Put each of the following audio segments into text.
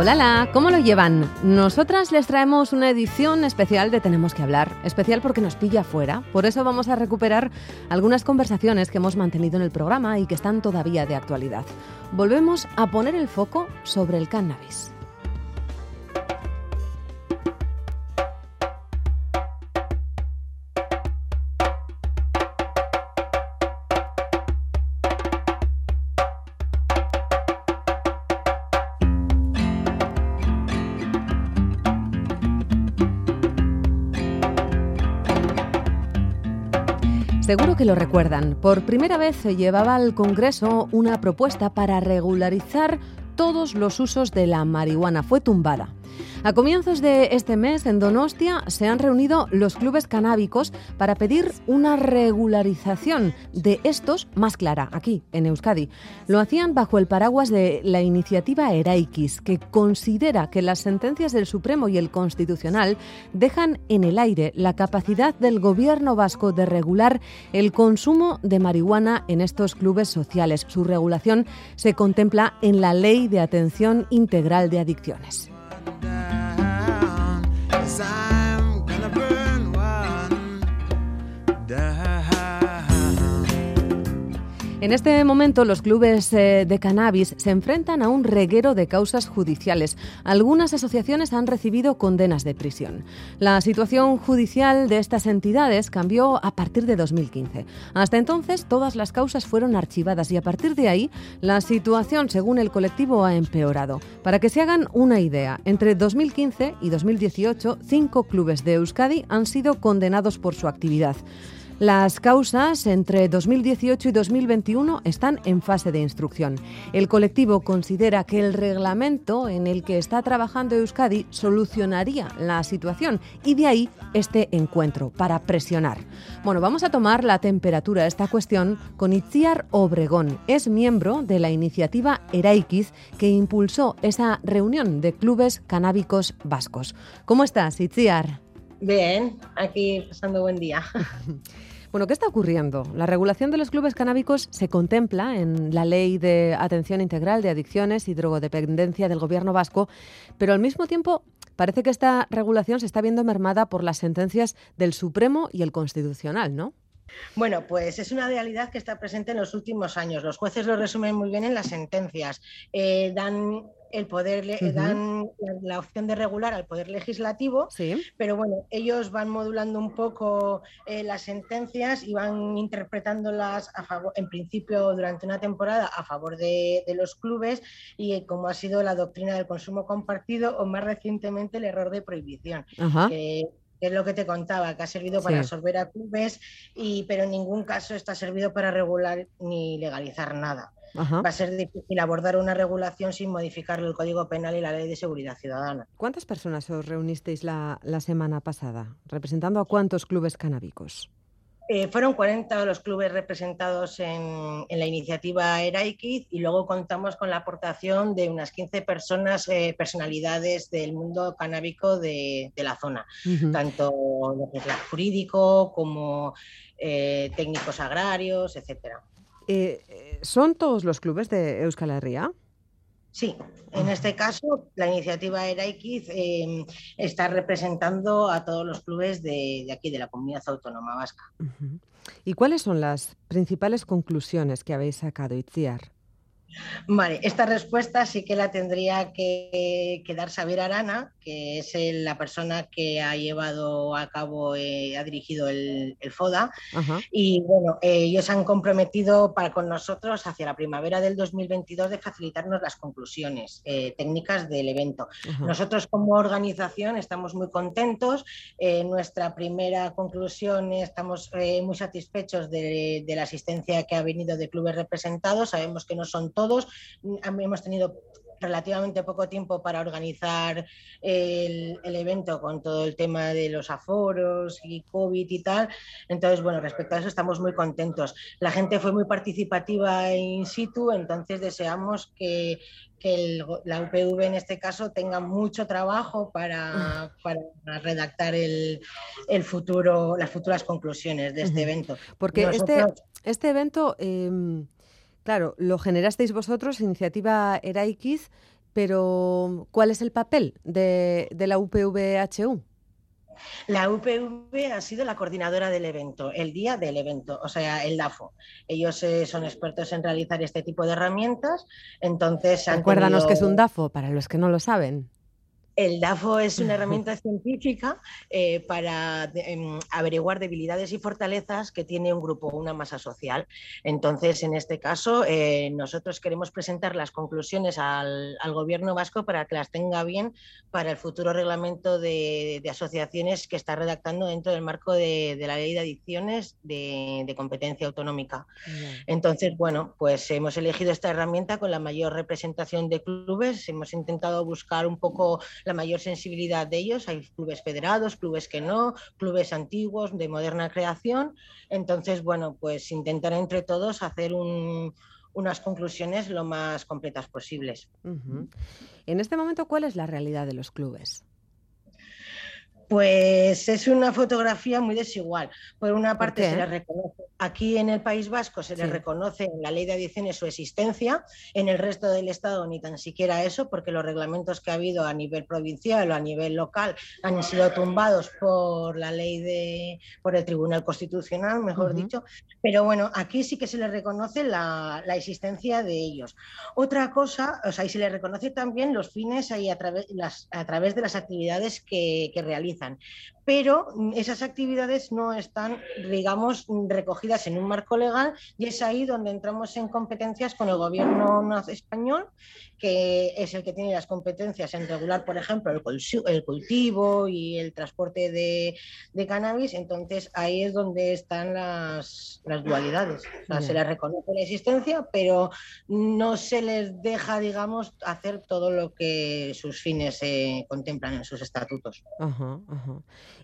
Hola, ¿cómo lo llevan? Nosotras les traemos una edición especial de Tenemos que hablar, especial porque nos pilla fuera. Por eso vamos a recuperar algunas conversaciones que hemos mantenido en el programa y que están todavía de actualidad. Volvemos a poner el foco sobre el cannabis. Seguro que lo recuerdan. Por primera vez se llevaba al Congreso una propuesta para regularizar todos los usos de la marihuana. Fue tumbada. A comienzos de este mes, en Donostia, se han reunido los clubes canábicos para pedir una regularización de estos más clara, aquí, en Euskadi. Lo hacían bajo el paraguas de la iniciativa Eraikis, que considera que las sentencias del Supremo y el Constitucional dejan en el aire la capacidad del gobierno vasco de regular el consumo de marihuana en estos clubes sociales. Su regulación se contempla en la Ley de Atención Integral de Adicciones. side. En este momento, los clubes eh, de cannabis se enfrentan a un reguero de causas judiciales. Algunas asociaciones han recibido condenas de prisión. La situación judicial de estas entidades cambió a partir de 2015. Hasta entonces, todas las causas fueron archivadas y a partir de ahí, la situación, según el colectivo, ha empeorado. Para que se hagan una idea, entre 2015 y 2018, cinco clubes de Euskadi han sido condenados por su actividad. Las causas entre 2018 y 2021 están en fase de instrucción. El colectivo considera que el reglamento en el que está trabajando Euskadi solucionaría la situación y de ahí este encuentro para presionar. Bueno, vamos a tomar la temperatura de esta cuestión con Itziar Obregón. Es miembro de la iniciativa Eraikiz que impulsó esa reunión de clubes canábicos vascos. ¿Cómo estás, Itziar? Bien, aquí pasando buen día. Bueno, ¿qué está ocurriendo? La regulación de los clubes canábicos se contempla en la Ley de Atención Integral de Adicciones y Drogodependencia del Gobierno vasco, pero al mismo tiempo parece que esta regulación se está viendo mermada por las sentencias del Supremo y el Constitucional, ¿no? Bueno, pues es una realidad que está presente en los últimos años. Los jueces lo resumen muy bien en las sentencias. Eh, dan el poder, le- Ujú. dan la, opción de regular al poder legislativo, Sí. pero bueno, ellos van modulando un poco eh, las sentencias y van interpretándolas a favor, en principio durante una temporada a favor de, de los clubes y eh, como ha sido la doctrina del consumo compartido o más recientemente el error de prohibición. Que que es lo que te contaba, que ha servido para Sí. absorber a clubes, y, pero en ningún caso está servido para regular ni legalizar nada. Ajá. Va a ser difícil abordar una regulación sin modificar el Código Penal y la Ley de Seguridad Ciudadana. ¿Cuántas personas os reunisteis la, la semana pasada? ¿Representando a cuántos clubes canábicos? Eh, fueron 40 los clubes representados en, en la iniciativa Eraikiz y luego contamos con la aportación de unas 15 personas, eh, personalidades del mundo canábico de, de la zona. Tanto que es la jurídico como eh, técnicos agrarios, etcétera. Eh, eh, ¿Son todos los clubes de Euskal Herria? Sí, en este caso la iniciativa Eraikiz eh, está representando a todos los clubes de, de aquí, de la comunidad autónoma vasca. ¿Y cuáles son las principales conclusiones que habéis sacado, Itziar? Vale, esta respuesta sí que la tendría que, que dar Xavier Arana, que es la persona que ha llevado a cabo, eh, ha dirigido el, el FODA. Ajá. Y bueno, eh, ellos han comprometido para con nosotros hacia la primavera del 2022 de facilitarnos las conclusiones eh, técnicas del evento. ajá. Nosotros como organización estamos muy contentos. Nuestra primera conclusión es estamos muy satisfechos de, de la asistencia que ha venido de clubes representados. Sabemos que no son todos. Mm, Hemos tenido relativamente poco tiempo para organizar el, evento con todo el tema de los aforos y COVID y tal. Entonces, bueno, respecto a eso estamos muy contentos. La gente fue muy participativa in situ, entonces deseamos que, la UPV en este caso tenga mucho trabajo para, redactar el, futuro, las futuras conclusiones de este evento. Porque este, este evento... Em, Claro, lo generasteis vosotros, iniciativa X, pero ¿cuál es el papel de, la UPVHU? La UPV ha sido la coordinadora del evento, el día del evento, o sea, el DAFO. Ellos eh, son expertos en realizar este tipo de herramientas, entonces... Recuérdanos que es un DAFO, para los que no lo saben. El DAFO es una herramienta científica eh, para em, averiguar debilidades y fortalezas que tiene un grupo, una masa social. Entonces, en este caso, eh, nosotros queremos presentar las conclusiones al, gobierno vasco para que las tenga bien para el futuro reglamento de, asociaciones que está redactando dentro del marco de, la ley de adicciones de, competencia autonómica. Entonces, bueno, pues hemos elegido esta herramienta con la mayor representación de clubes. Hemos intentado buscar un poco la mayor sensibilidad de ellos. Hay clubes federados, clubes que no, clubes antiguos de moderna creación. Entonces, bueno, pues intentar entre todos hacer unas conclusiones lo más completas posibles. En este momento, ¿cuál es la realidad de los clubes? Pues es una fotografía muy desigual. Por una parte, se le reconoce, aquí en el País Vasco se le reconoce en la ley de adicciones su existencia, en el resto del Estado ni tan siquiera eso, porque los reglamentos que ha habido a nivel provincial o a nivel local han sido tumbados por la ley de, por el Tribunal Constitucional, mejor dicho. Pero bueno, aquí sí que se le reconoce la, existencia de ellos. Otra cosa, o sea, y se le reconoce también los fines ahí a, través, las, a través de las actividades que, que realizan Nathan pero esas actividades no están, digamos, recogidas en un marco legal y es ahí donde entramos en competencias con el gobierno español, que es el que tiene las competencias en regular, por ejemplo, el, cultivo y el transporte de, cannabis. Entonces ahí es donde están las, dualidades. se les reconoce la existencia, pero no se les deja, digamos, hacer todo lo que sus fines se contemplan en sus estatutos.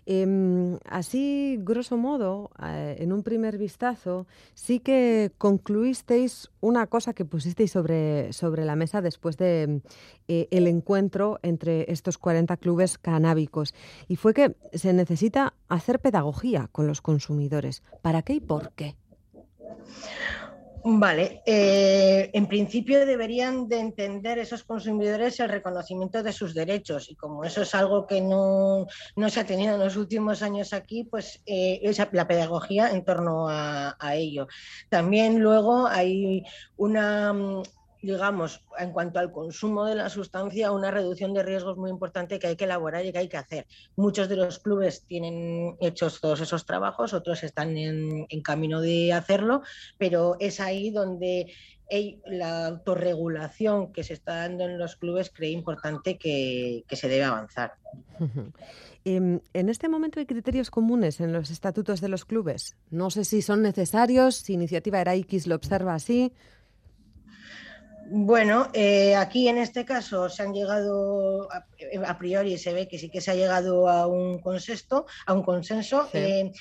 Em, así, grosso modo, eh, en un primer vistazo, sí que concluisteis una cosa que pusisteis sobre, sobre la mesa después de eh, encuentro entre estos 40 clubes canábicos, y fue que se necesita hacer pedagogía con los consumidores. ¿Para qué y por qué? Vale, eh, en principio deberían de entender esos consumidores el reconocimiento de sus derechos y como eso es algo que no, se ha tenido en los últimos años aquí, pues eh, la pedagogía en torno a ello. También luego hay una digamos, en cuanto al consumo de la sustancia, una reducción de riesgos muy importante que hay que elaborar y que hay que hacer. Muchos de los clubes tienen hechos todos esos trabajos, otros están en, camino de hacerlo, pero es ahí donde la autorregulación que se está dando en los clubes cree importante que, se debe avanzar. Em, en este momento hay criterios comunes en los estatutos de los clubes. No sé si son necesarios, si Iniciativa X lo observa así. Bueno, eh, aquí en este caso se han llegado, a, priori se ve que sí que se ha llegado a un consenso, a un consenso. Eh,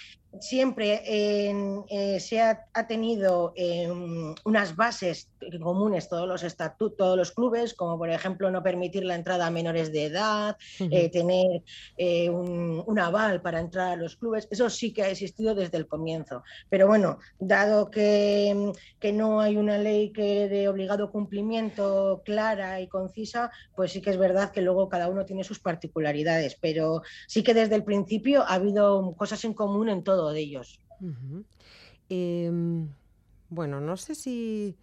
siempre eh, se ha, tenido em, unas bases comunes todos los estatutos, todos los clubes, como por ejemplo no permitir la entrada a menores de edad, eh, tener eh, un, aval para entrar a los clubes, eso sí que ha existido desde el comienzo. Pero bueno, dado que, que no hay una ley que de obligado cumplimiento clara y concisa, pues sí que es verdad que luego cada uno tiene sus particularidades, pero sí que desde el principio ha habido cosas en común en todo de ellos. Em, bueno, no sé si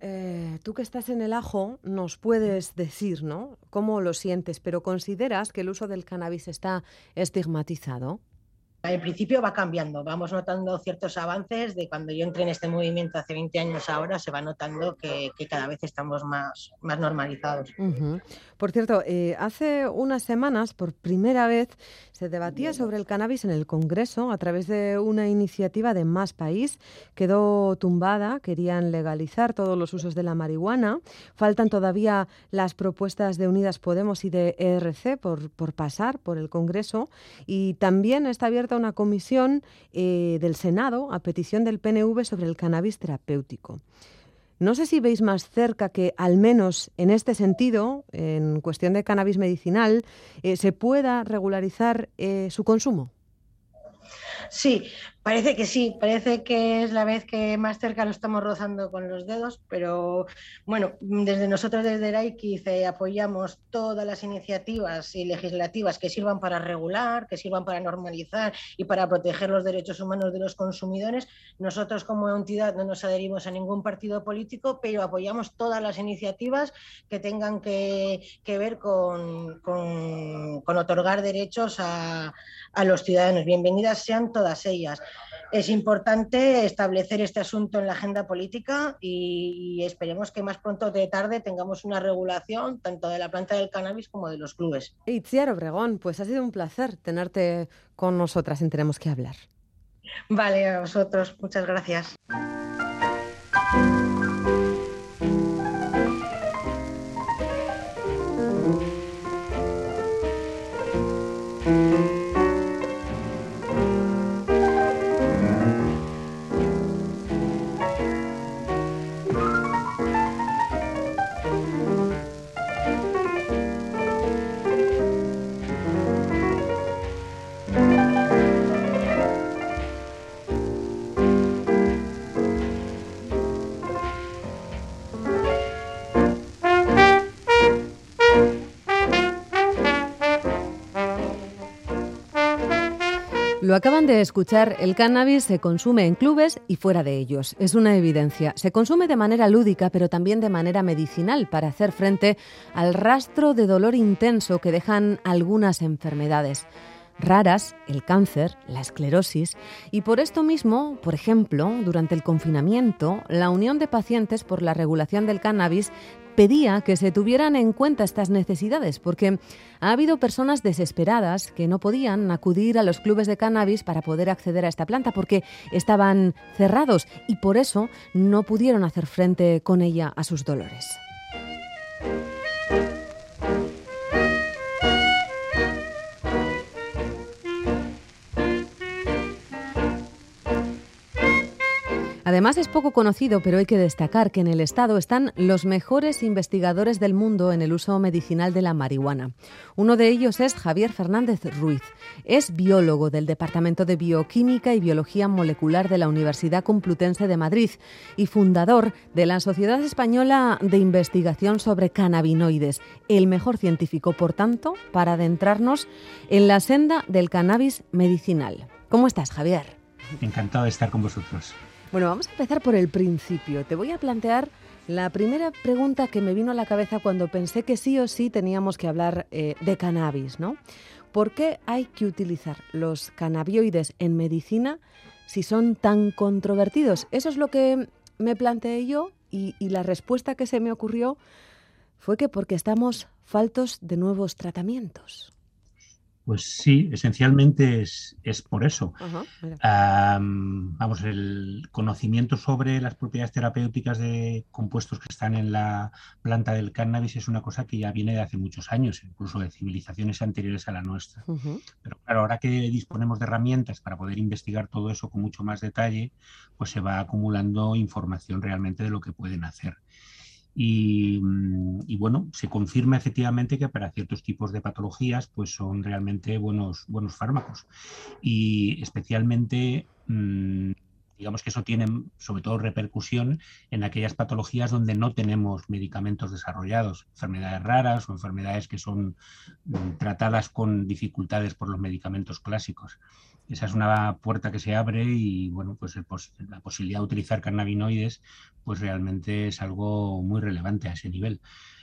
eh, tú que estás en el ajo nos puedes decir, ¿no? ¿Cómo lo sientes? Pero consideras que el uso del cannabis está estigmatizado. Al principio va cambiando, vamos notando ciertos avances de cuando yo entré en este movimiento hace 20 años ahora, se va notando que, cada vez estamos más, más normalizados. Por cierto, eh, hace unas semanas, por primera vez, se debatía sobre el cannabis en el Congreso a través de una iniciativa de Más País. Quedó tumbada, querían legalizar todos los usos de la marihuana. Faltan todavía las propuestas de Unidas Podemos y de ERC por, por pasar por el Congreso. Y también está una comisión eh, del Senado a petición del PNV sobre el cannabis terapéutico. No sé si veis más cerca que, al menos en este sentido, en cuestión de cannabis medicinal, eh, se pueda regularizar eh, su consumo. Sí, Parece que sí, parece que es la vez que más cerca lo estamos rozando con los dedos, pero bueno, desde nosotros desde Raikiz apoyamos todas las iniciativas y legislativas que sirvan para regular, que sirvan para normalizar y para proteger los derechos humanos de los consumidores. Nosotros como entidad no nos adherimos a ningún partido político, pero apoyamos todas las iniciativas que tengan que, ver con, otorgar derechos a, a los ciudadanos. Bienvenidas sean todas ellas es importante establecer este asunto en la agenda política y, esperemos que más pronto de tarde tengamos una regulación tanto de la planta del cannabis como de los clubes. Itziar Obregón, pues ha sido un placer tenerte con nosotras en Tenemos que hablar. Vale, a vosotros. Muchas gracias. Lo acaban de escuchar, el cannabis se consume en clubes y fuera de ellos. Es una evidencia. Se consume de manera lúdica, pero también de manera medicinal para hacer frente al rastro de dolor intenso que dejan algunas enfermedades raras, el cáncer, la esclerosis, y por esto mismo, por ejemplo, durante el confinamiento, la Unión de Pacientes por la Regulación del Cannabis pedía que se tuvieran en cuenta estas necesidades, porque ha habido personas desesperadas que no podían acudir a los clubes de cannabis para poder acceder a esta planta porque estaban cerrados y por eso no pudieron hacer frente con ella a sus dolores. Además es poco conocido, pero hay que destacar que en el Estado están los mejores investigadores del mundo en el uso medicinal de la marihuana. Uno de ellos es Javier Fernández Ruiz. Es biólogo del Departamento de Bioquímica y Biología Molecular de la Universidad Complutense de Madrid y fundador de la Sociedad Española de Investigación sobre Cannabinoides, el mejor científico, por tanto, para adentrarnos en la senda del cannabis medicinal. ¿Cómo estás, Javier? Encantado de estar con vosotros. Bueno, vamos a empezar por el principio. Te voy a plantear la primera pregunta que me vino a la cabeza cuando pensé que sí o sí teníamos que hablar eh, de cannabis, ¿no? ¿Por qué hay que utilizar los cannabinoides en medicina si son tan controvertidos? Eso es lo que me planteé yo y la respuesta que se me ocurrió fue que porque estamos faltos de nuevos tratamientos. Pues sí, esencialmente es, por eso. vamos, el conocimiento sobre las propiedades terapéuticas de compuestos que están en la planta del cannabis es una cosa que ya viene de hace muchos años, incluso de civilizaciones anteriores a la nuestra. Pero claro, ahora que disponemos de herramientas para poder investigar todo eso con mucho más detalle, pues se va acumulando información realmente de lo que pueden hacer. Mm, y, bueno, se confirma efectivamente que para ciertos tipos de patologías pues son realmente buenos, buenos fármacos. Y especialmente, mm, digamos que eso tiene sobre todo repercusión en aquellas patologías donde no tenemos medicamentos desarrollados, enfermedades raras o enfermedades que son mm, tratadas con dificultades por los medicamentos clásicos esa es una puerta que se abre y bueno, pues la posibilidad de utilizar cannabinoides pues realmente es algo muy relevante a ese nivel.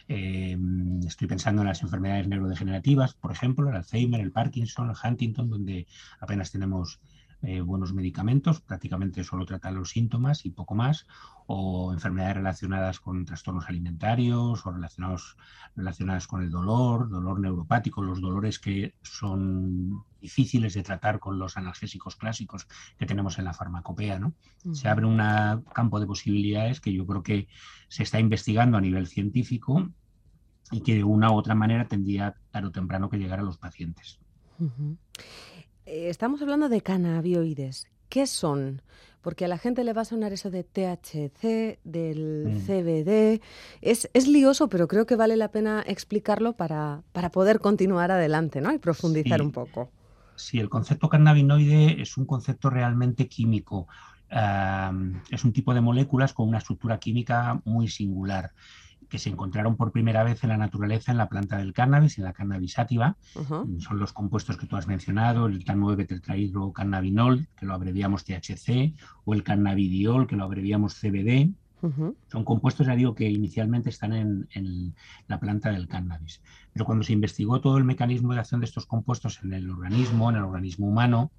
Em, estoy pensando en las enfermedades neurodegenerativas, por ejemplo, el Alzheimer, el Parkinson, el Huntington, donde apenas tenemos eh, buenos medicamentos, prácticamente solo tratan los síntomas y poco más, o enfermedades relacionadas con trastornos alimentarios o relacionados, relacionadas con el dolor, dolor neuropático, los dolores que son difíciles de tratar con los analgésicos clásicos que tenemos en la farmacopea. ¿no? Se abre un campo de posibilidades que yo creo que se está investigando a nivel científico y que de una u otra manera tendría tarde o temprano que llegar a los pacientes. Eh, estamos hablando de cannabinoides. ¿Qué son? Porque a la gente le va a sonar eso de THC, del mm. CBD. Es, es, lioso, pero creo que vale la pena explicarlo para, para poder continuar adelante ¿no? y profundizar un poco. Sí, el concepto cannabinoide es un concepto realmente químico. es un tipo de moléculas con una estructura química muy singular que se encontraron por primera vez en la naturaleza en la planta del cannabis, en la cannabis sativa. Son los compuestos que tú has mencionado, el tan 9 cannabinol, que lo abreviamos THC, o el cannabidiol, que lo abreviamos CBD. Son compuestos, ya digo, que inicialmente están en, en, la planta del cannabis. Pero cuando se investigó todo el mecanismo de acción de estos compuestos en el organismo, en el organismo humano,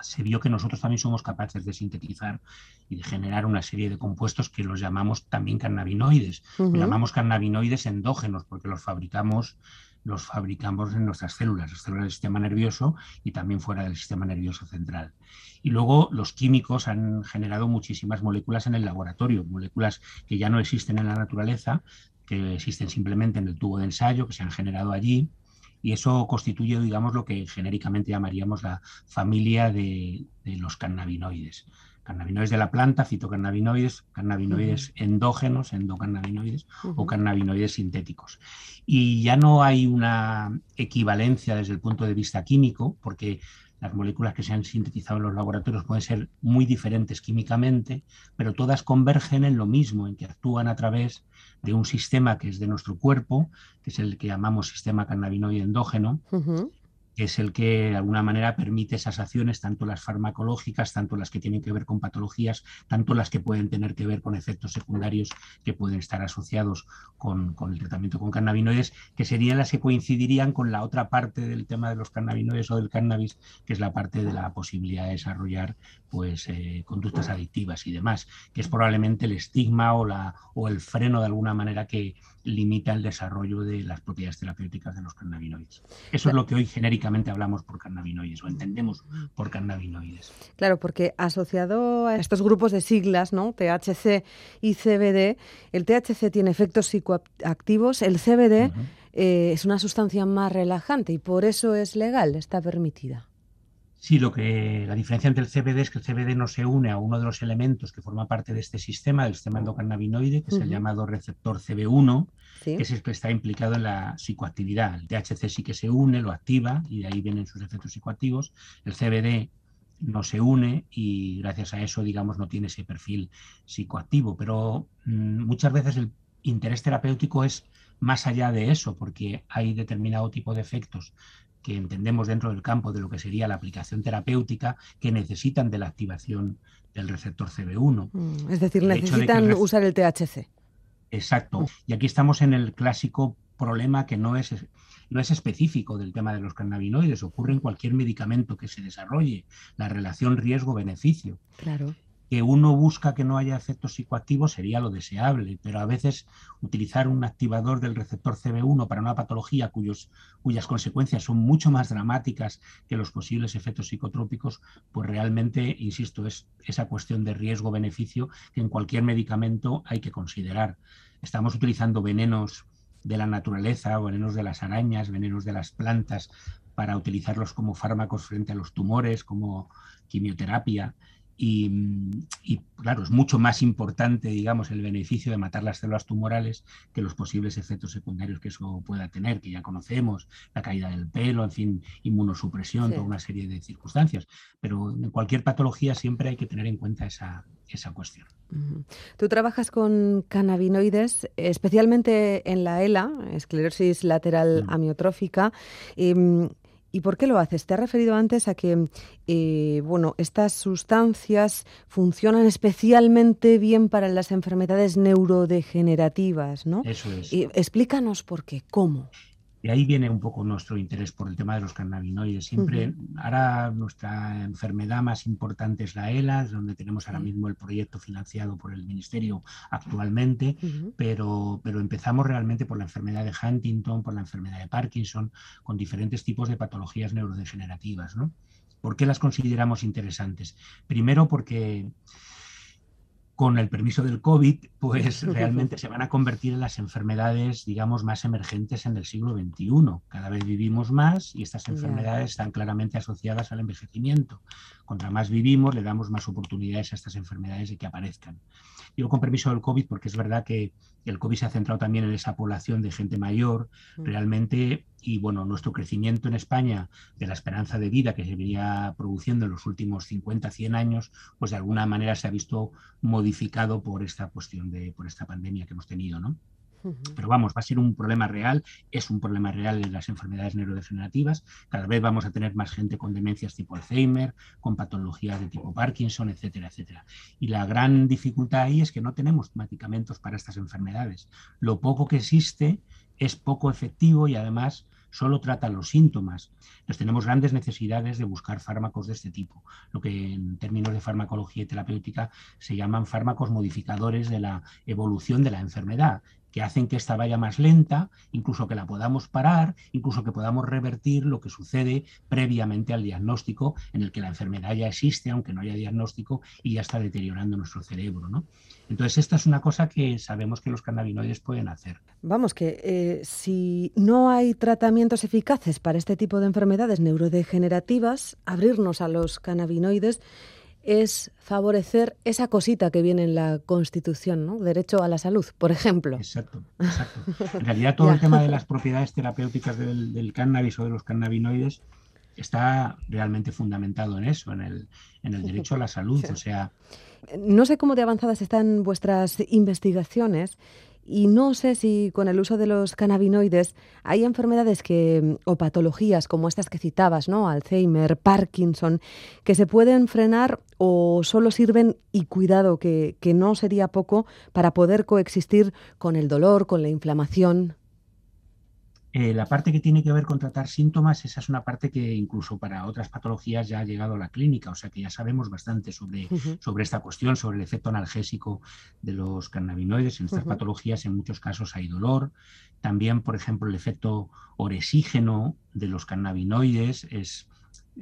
se vio que nosotros también somos capaces de sintetizar y de generar una serie de compuestos que los llamamos también cannabinoides. Los llamamos cannabinoides endógenos porque los fabricamos, los fabricamos en nuestras células, las células del sistema nervioso y también fuera del sistema nervioso central. Y luego los químicos han generado muchísimas moléculas en el laboratorio, moléculas que ya no existen en la naturaleza, que existen simplemente en el tubo de ensayo, que se han generado allí y eso constituye, digamos, lo que genéricamente llamaríamos la familia de, los cannabinoides. Cannabinoides de la planta, fitocannabinoides, cannabinoides endógenos, endocannabinoides o cannabinoides sintéticos. Y ya no hay una equivalencia desde el punto de vista químico, porque las moléculas que se han sintetizado en los laboratorios pueden ser muy diferentes químicamente, pero todas convergen en lo mismo, en que actúan a través de un sistema que es de nuestro cuerpo, que es el que llamamos sistema cannabinoide endógeno, que es el que de alguna manera permite esas acciones, tanto las farmacológicas, tanto las que tienen que ver con patologías, tanto las que pueden tener que ver con efectos secundarios que pueden estar asociados con, el tratamiento con cannabinoides, que serían las que coincidirían con la otra parte del tema de los cannabinoides o del cannabis, que es la parte de la posibilidad de desarrollar pues, eh, conductas adictivas y demás, que es probablemente el estigma o, la, o el freno de alguna manera que limita el desarrollo de las propiedades terapéuticas de los cannabinoides. Eso es lo que hoy genéricamente hablamos por cannabinoides o entendemos por cannabinoides. Claro, porque asociado a estos grupos de siglas, ¿no? THC y CBD, el THC tiene efectos psicoactivos, el CBD eh, es una sustancia más relajante y por eso es legal, está permitida. Sí, lo que la diferencia entre el CBD es que el CBD no se une a uno de los elementos que forma parte de este sistema, del sistema endocannabinoide, que es el llamado receptor CB1, que es el que está implicado en la psicoactividad. El THC sí que se une, lo activa y de ahí vienen sus efectos psicoactivos. El CBD no se une y gracias a eso, digamos, no tiene ese perfil psicoactivo. Pero mm, muchas veces el interés terapéutico es más allá de eso, porque hay determinado tipo de efectos que entendemos dentro del campo de lo que sería la aplicación terapéutica que necesitan de la activación del receptor CB1. Mm, es decir, necesitan usar el THC. Exacto. Y aquí estamos en el clásico problema que no es, no es específico del tema de los cannabinoides, ocurre en cualquier medicamento que se desarrolle, la relación riesgo-beneficio. Claro que uno busca que no haya efectos psicoactivos sería lo deseable, pero a veces utilizar un activador del receptor CB1 para una patología cuyos, cuyas consecuencias son mucho más dramáticas que los posibles efectos psicotrópicos, pues realmente, insisto, es esa cuestión de riesgo-beneficio que en cualquier medicamento hay que considerar. Estamos utilizando venenos de la naturaleza, venenos de las arañas, venenos de las plantas, para utilizarlos como fármacos frente a los tumores, como quimioterapia. Y, claro, es mucho más importante, digamos, el beneficio de matar las células tumorales que los posibles efectos secundarios que eso pueda tener, que ya conocemos, la caída del pelo, en fin, inmunosupresión, toda una serie de circunstancias. Pero en cualquier patología siempre hay que tener en cuenta esa, esa cuestión. Tú trabajas con cannabinoides, especialmente en la ELA, esclerosis lateral mm. amiotrófica. Y, ¿Y por qué lo haces? Te has referido antes a que eh, bueno, estas sustancias funcionan especialmente bien para las enfermedades neurodegenerativas, ¿no? Eso es. explícanos por qué, cómo. De ahí viene un poco nuestro interés por el tema de los cannabinoides. Siempre, ahora nuestra enfermedad más importante es la ELA, donde tenemos ahora mismo el proyecto financiado por el Ministerio actualmente, pero, pero empezamos realmente por la enfermedad de Huntington, por la enfermedad de Parkinson, con diferentes tipos de patologías neurodegenerativas. ¿no? ¿Por qué las consideramos interesantes? Primero porque con el permiso del COVID, pues realmente se van a convertir en las enfermedades, digamos, más emergentes en el siglo XXI. Cada vez vivimos más y estas enfermedades están claramente asociadas al envejecimiento. Contra más vivimos, le damos más oportunidades a estas enfermedades de que aparezcan. Digo con permiso del COVID porque es verdad que el COVID se ha centrado también en esa población de gente mayor, mm. realmente, y bueno, nuestro crecimiento en España de la esperanza de vida que se venía produciendo en los últimos 50, 100 años, pues de alguna manera se ha visto modificado por esta cuestión de, por esta pandemia que hemos tenido, ¿no? Pero vamos, va a ser un problema real, es un problema real en las enfermedades neurodegenerativas. Cada vez vamos a tener más gente con demencias tipo Alzheimer, con patologías de tipo Parkinson, etcétera, etcétera. Y la gran dificultad ahí es que no tenemos medicamentos para estas enfermedades. Lo poco que existe es poco efectivo y además solo trata los síntomas. Entonces tenemos grandes necesidades de buscar fármacos de este tipo, lo que en términos de farmacología y terapéutica se llaman fármacos modificadores de la evolución de la enfermedad que hacen que esta vaya más lenta, incluso que la podamos parar, incluso que podamos revertir lo que sucede previamente al diagnóstico, en el que la enfermedad ya existe, aunque no haya diagnóstico, y ya está deteriorando nuestro cerebro. ¿no? Entonces, esta es una cosa que sabemos que los cannabinoides pueden hacer. Vamos, que eh, si no hay tratamientos eficaces para este tipo de enfermedades neurodegenerativas, abrirnos a los cannabinoides es favorecer esa cosita que viene en la Constitución, ¿no? Derecho a la salud, por ejemplo. Exacto, exacto. En realidad todo el tema de las propiedades terapéuticas del, cannabis o de los cannabinoides está realmente fundamentado en eso, en el, en el derecho a la salud. O sea. No sé cómo de avanzadas están vuestras investigaciones y no sé si con el uso de los cannabinoides hay enfermedades que, o patologías como estas que citabas, ¿no? Alzheimer, Parkinson, que se pueden frenar o solo sirven, y cuidado, que, que no sería poco, para poder coexistir con el dolor, con la inflamación. Eh, la parte que tiene que ver con tratar síntomas, esa es una parte que incluso para otras patologías ya ha llegado a la clínica, o sea que ya sabemos bastante sobre, sobre esta cuestión, sobre el efecto analgésico de los cannabinoides. En estas patologías en muchos casos hay dolor. También, por ejemplo, el efecto oresígeno de los cannabinoides es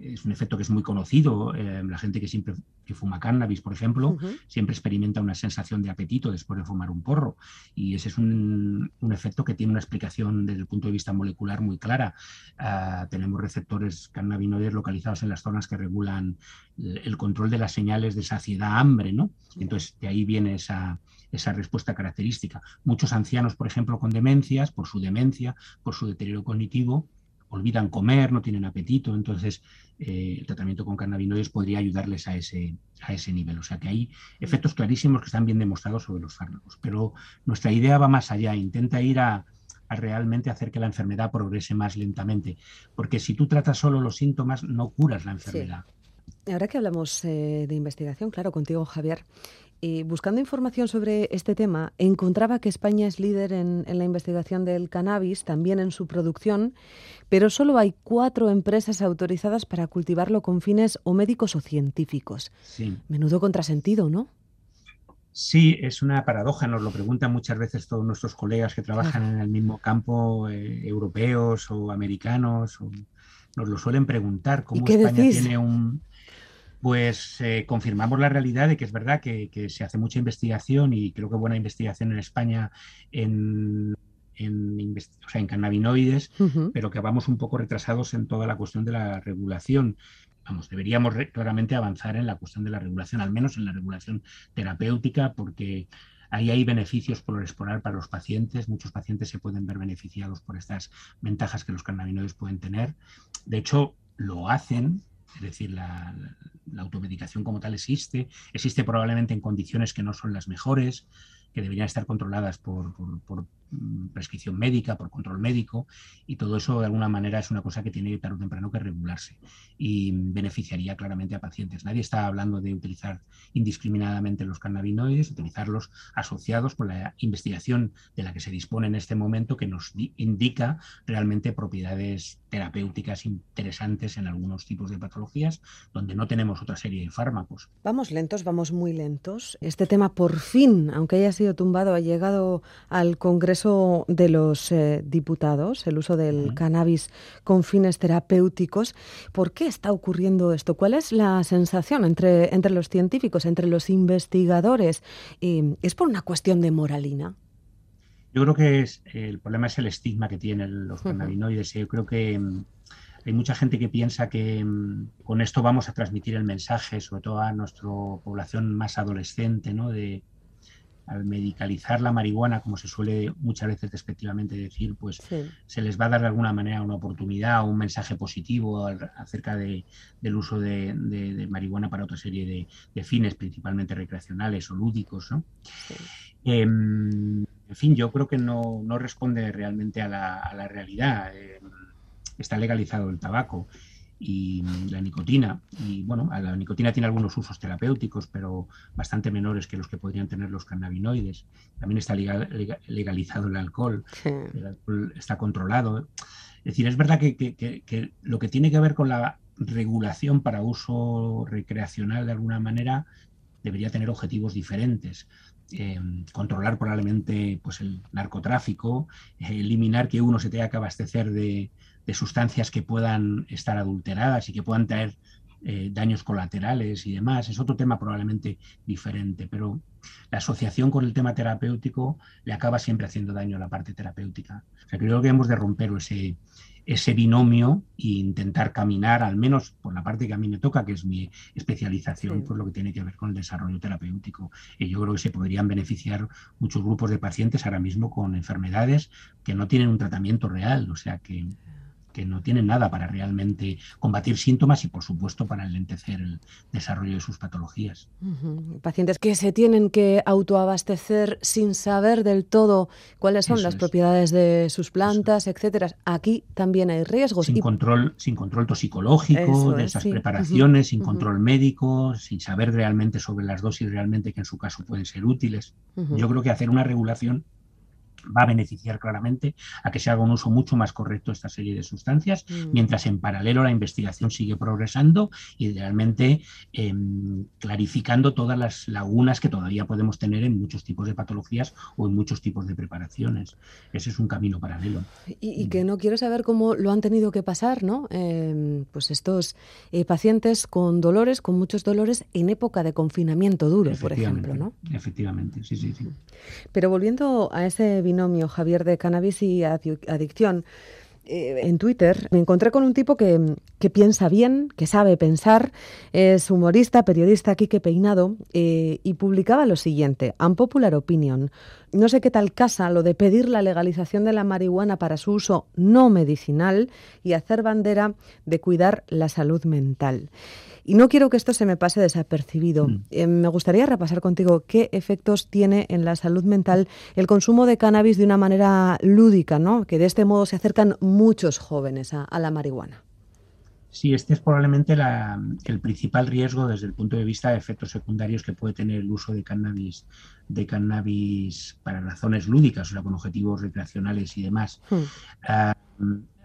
es un efecto que es muy conocido. Eh, la gente que siempre que fuma cannabis, por ejemplo, siempre experimenta una sensación de apetito después de fumar un porro. Y ese es un, efecto que tiene una explicación desde el punto de vista molecular muy clara. Ah, tenemos receptores cannabinoides localizados en las zonas que regulan el control de las señales de saciedad hambre, ¿no? Entonces, de ahí viene esa, esa respuesta característica. Muchos ancianos, por ejemplo, con demencias, por su demencia, por su deterioro cognitivo, olvidan comer, no tienen apetito, entonces eh, el tratamiento con cannabinoides podría ayudarles a ese, a ese nivel. O sea que hay efectos clarísimos que están bien demostrados sobre los fármacos, pero nuestra idea va más allá, intenta ir a, realmente hacer que la enfermedad progrese más lentamente, porque si tú tratas solo los síntomas, no curas la enfermedad. Ahora que hablamos eh, de investigación, claro, contigo Javier, buscando información sobre este tema, encontraba que España es líder en, la investigación del cannabis, también en su producción, pero solo hay cuatro empresas autorizadas para cultivarlo con fines o médicos o científicos. Sí. Menudo contrasentido, ¿no? Sí, es una paradoja, nos lo preguntan muchas veces todos nuestros colegas que trabajan en el mismo campo, eh, europeos o americanos, nos lo suelen preguntar, cómo España tiene un, pues eh, confirmamos la realidad de que es verdad que, se hace mucha investigación y creo que buena investigación en España en, en, cannabinoides, pero que vamos un poco retrasados en toda la cuestión de la regulación. Vamos, deberíamos claramente avanzar en la cuestión de la regulación, al menos en la regulación terapéutica, porque ahí hay beneficios por explorar para los pacientes. Muchos pacientes se pueden ver beneficiados por estas ventajas que los cannabinoides pueden tener. De hecho, lo hacen es decir, la, automedicación como tal existe, existe probablemente en condiciones que no son las mejores, que deberían estar controladas por, prescripción médica, por control médico, y todo eso de alguna manera es una cosa que tiene tarde o temprano que regularse y beneficiaría claramente a pacientes. Nadie está hablando de utilizar indiscriminadamente los cannabinoides, utilizarlos asociados con la investigación de la que se dispone en este momento que nos indica realmente propiedades terapéuticas interesantes en algunos tipos de patologías donde no tenemos otra serie de fármacos. Vamos lentos, vamos muy lentos. Este tema por fin, aunque haya sido tumbado, ha llegado al Congreso de los eh, Diputados, el uso del cannabis con fines terapéuticos. ¿Por qué está ocurriendo esto? ¿Cuál es la sensación entre, entre los científicos, entre los investigadores? ¿Es por una cuestión de moralina? Yo creo que es, el problema es el estigma que tienen los cannabinoides. Yo creo que mm, hay mucha gente que piensa que mm, con esto vamos a transmitir el mensaje, sobre todo a nuestra población más adolescente, ¿no? De, al medicalizar la marihuana, como se suele muchas veces despectivamente decir, pues se les va a dar de alguna manera una oportunidad o un mensaje positivo acerca de, del uso de, marihuana para otra serie de, fines, principalmente recreacionales o lúdicos. ¿no? Em, en fin, yo creo que no, responde realmente a la, realidad. Eh, está legalizado el tabaco y la nicotina. Y bueno, la nicotina tiene algunos usos terapéuticos, pero bastante menores que los que podrían tener los cannabinoides. También está legalizado el alcohol. El alcohol está controlado. Es decir, es verdad que, lo que tiene que ver con la regulación para uso recreacional de alguna manera debería tener objetivos diferentes. Eh, controlar probablemente pues, el narcotráfico, eliminar que uno se tenga que abastecer de, sustancias que puedan estar adulteradas y que puedan traer eh, daños colaterales y demás. Es otro tema probablemente diferente, pero la asociación con el tema terapéutico le acaba siempre haciendo daño a la parte terapéutica. O sea, creo que hemos de romper ese, ese binomio e intentar caminar, al menos por la parte que a mí me toca, que es mi especialización, por lo que tiene que ver con el desarrollo terapéutico. Y yo creo que se podrían beneficiar muchos grupos de pacientes ahora mismo con enfermedades que no tienen un tratamiento real, o sea que que no tienen nada para realmente combatir síntomas y, por supuesto, para enlentecer el desarrollo de sus patologías. Pacientes que se tienen que autoabastecer sin saber del todo cuáles son las propiedades de sus plantas, etcétera. Aquí también hay riesgos. Sin, control, sin control toxicológico de esas preparaciones, sin control médico, sin saber realmente sobre las dosis realmente que en su caso pueden ser útiles. Yo creo que hacer una regulación va a beneficiar claramente a que se haga un uso mucho más correcto de esta serie de sustancias, mm. mientras en paralelo la investigación sigue progresando y realmente em, clarificando todas las lagunas que todavía podemos tener en muchos tipos de patologías o en muchos tipos de preparaciones. Ese es un camino paralelo. Y, que no quiero saber cómo lo han tenido que pasar, ¿no? Em, pues estos eh, pacientes con dolores, con muchos dolores en época de confinamiento duro, por ejemplo, ¿no? Efectivamente, sí, sí, sí. Pero volviendo a ese binomio Javier de cannabis y adicción, eh, en Twitter me encontré con un tipo que, piensa bien, que sabe pensar, es humorista, periodista Quique Peinado, eh, y publicaba lo siguiente, Unpopular Opinion. No sé qué tal casa lo de pedir la legalización de la marihuana para su uso no medicinal y hacer bandera de cuidar la salud mental. Y no quiero que esto se me pase desapercibido. Mm. Eh, me gustaría repasar contigo qué efectos tiene en la salud mental el consumo de cannabis de una manera lúdica, ¿no? Que de este modo se acercan muchos jóvenes a, la marihuana. Sí, este es probablemente el principal riesgo desde el punto de vista de efectos secundarios que puede tener el uso de cannabis, de cannabis para razones lúdicas, o sea, con objetivos recreacionales y demás. Hmm. Ah,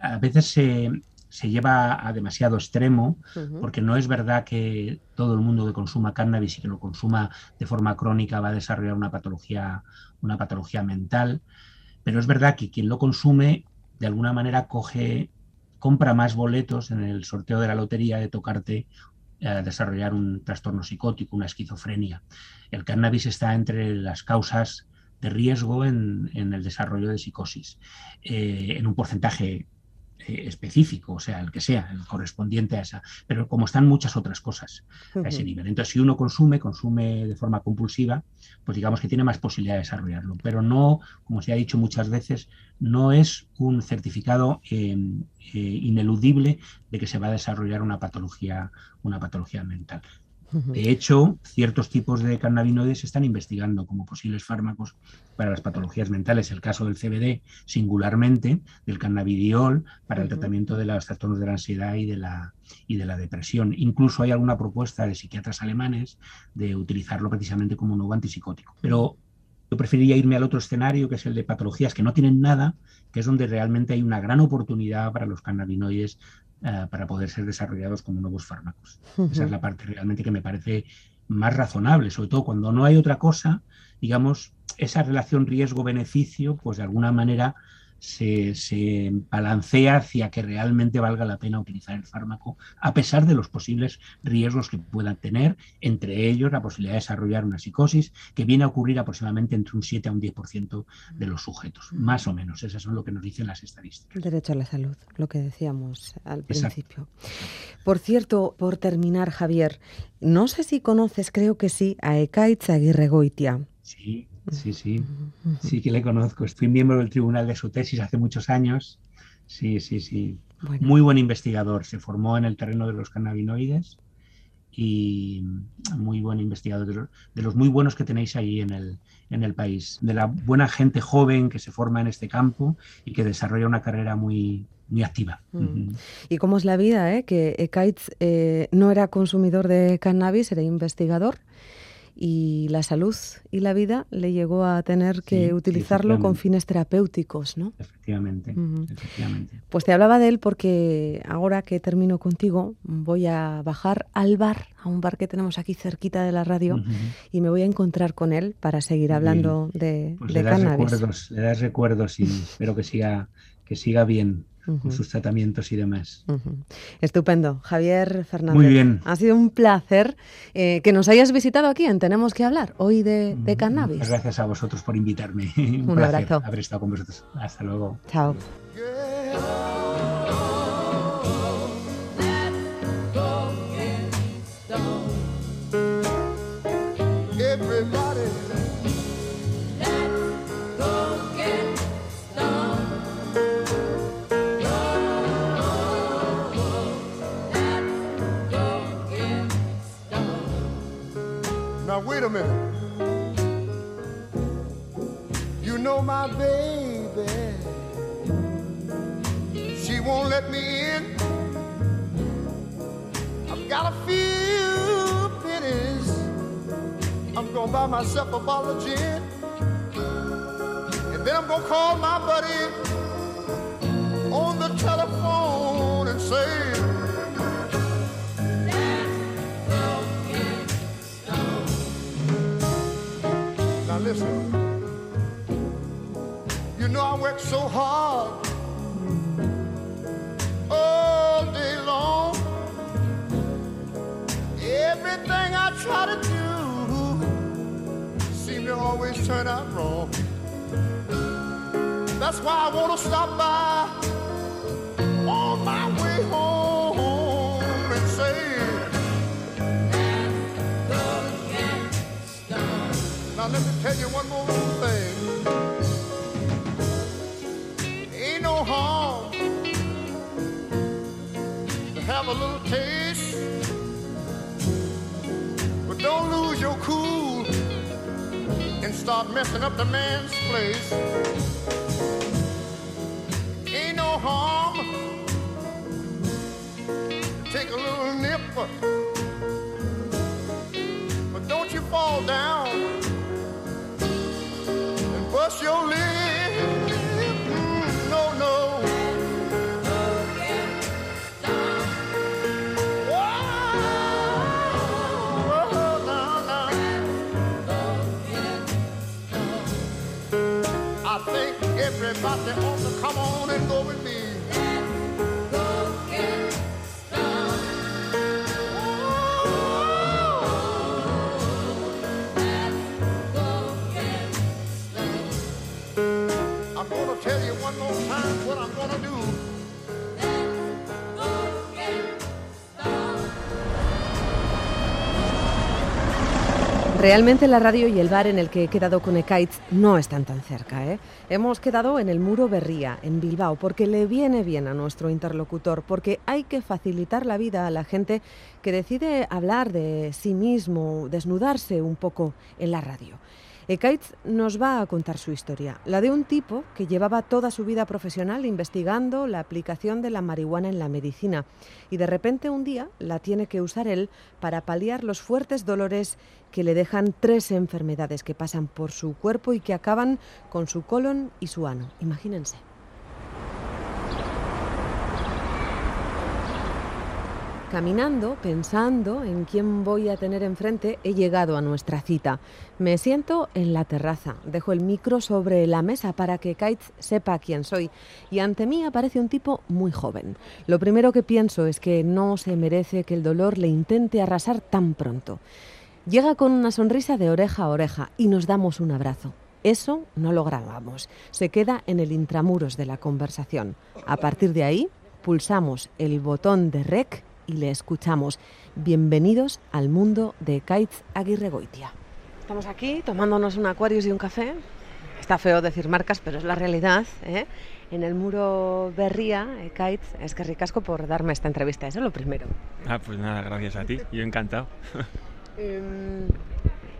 a veces se, se lleva a demasiado extremo, porque no es verdad que todo el mundo que consuma cannabis y que lo consuma de forma crónica va a desarrollar una patología, una patología mental, pero es verdad que quien lo consume de alguna manera coge, compra más boletos en el sorteo de la lotería de tocarte a eh, desarrollar un trastorno psicótico, una esquizofrenia. El cannabis está entre las causas de riesgo en, el desarrollo de psicosis, eh, en un porcentaje eh, específico, o sea, el que sea, el correspondiente a esa. Pero como están muchas otras cosas a ese nivel. Entonces, si uno consume, consume de forma compulsiva, pues digamos que tiene más posibilidad de desarrollarlo. Pero no, como se ha dicho muchas veces, no es un certificado eh, eh, ineludible de que se va a desarrollar una patología, una patología mental. De hecho, ciertos tipos de cannabinoides se están investigando como posibles fármacos para las patologías mentales. El caso del CBD, singularmente, del cannabidiol, para el tratamiento de los trastornos de la ansiedad y de la, y de la depresión. Incluso hay alguna propuesta de psiquiatras alemanes de utilizarlo precisamente como un nuevo antipsicótico. Pero yo preferiría irme al otro escenario, que es el de patologías que no tienen nada, que es donde realmente hay una gran oportunidad para los cannabinoides eh, para poder ser desarrollados como nuevos fármacos. Esa es la parte realmente que me parece más razonable, sobre todo cuando no hay otra cosa, digamos, esa relación riesgo-beneficio, pues de alguna manera se, balancea hacia que realmente valga la pena utilizar el fármaco, a pesar de los posibles riesgos que puedan tener, entre ellos la posibilidad de desarrollar una psicosis, que viene a ocurrir aproximadamente entre un 7 a un 10% de los sujetos, más o menos. Esas son lo que nos dicen las estadísticas. El derecho a la salud, lo que decíamos al principio. Por cierto, por terminar, Javier, no sé si conoces, creo que sí, a Ekaitz Aguirre Goitia. Sí, Sí, sí, sí que le conozco. Fui miembro del tribunal de su tesis hace muchos años. Sí, sí, sí. Muy buen investigador. Se formó en el terreno de los cannabinoides y muy buen investigador, de los, muy buenos que tenéis ahí en el, en el país, de la buena gente joven que se forma en este campo y que desarrolla una carrera muy, muy activa. Mm. ¿Y cómo es la vida? Eh? Que Ekaitz eh, no era consumidor de cannabis, era investigador y la salud y la vida le llegó a tener que utilizarlo con fines terapéuticos, ¿no? Efectivamente, efectivamente. Pues te hablaba de él porque ahora que termino contigo voy a bajar al bar, a un bar que tenemos aquí cerquita de la radio y me voy a encontrar con él para seguir hablando de, pues de le das Recuerdos, le das recuerdos y espero que siga, que siga bien con sus tratamientos y demás. Estupendo. Javier Fernández. Muy bien. Ha sido un placer eh, que nos hayas visitado aquí en Tenemos que hablar hoy de, de cannabis. Muchas gracias a vosotros por invitarme. un, un abrazo. haber estado con vosotros. Hasta luego. Chao. Wait a minute. You know my baby, she won't let me in. I've got a few pennies. I'm gonna buy myself a bottle of gin. And then I'm gonna call my buddy on the telephone and say, listen. You know I work so hard all day long. Everything I try to do seems to always turn out wrong. That's why I want to stop by Now let me tell you one more thing. Ain't no harm to have a little taste, but don't lose your cool and start messing up the man's place. Ain't no harm take a little nip, but don't you fall down bust your lip. Mm, no, no. I think everybody ought to come on and go with me. Realmente la radio y el bar en el que he quedado con Ekaitz no están tan cerca. ¿eh? Hemos quedado en el Muro Berría, en Bilbao, porque le viene bien a nuestro interlocutor, porque hay que facilitar la vida a la gente que decide hablar de sí mismo, desnudarse un poco en la radio. Ekaitz nos va a contar su historia, la de un tipo que llevaba toda su vida profesional investigando la aplicación de la marihuana en la medicina y de repente un día la tiene que usar él para paliar los fuertes dolores que le dejan tres enfermedades que pasan por su cuerpo y que acaban con su colon y su ano. Imagínense. Caminando, pensando en quién voy a tener enfrente, he llegado a nuestra cita. Me siento en la terraza, dejo el micro sobre la mesa para que Kaitz sepa quién soy y ante mí aparece un tipo muy joven. Lo primero que pienso es que no se merece que el dolor le intente arrasar tan pronto. Llega con una sonrisa de oreja a oreja y nos damos un abrazo. Eso no lo grabamos, se queda en el intramuros de la conversación. A partir de ahí, pulsamos el botón de rec y le escuchamos. Bienvenidos al mundo de Kaitz Aguirre Goitia. Estamos aquí tomándonos un Aquarius y un café. Está feo decir marcas, pero es la realidad. ¿eh? En el muro Berría, eh, Kaitz, es que ricasco por darme esta entrevista. Eso es lo primero. Ah, pues nada, gracias a ti. Yo encantado. Em,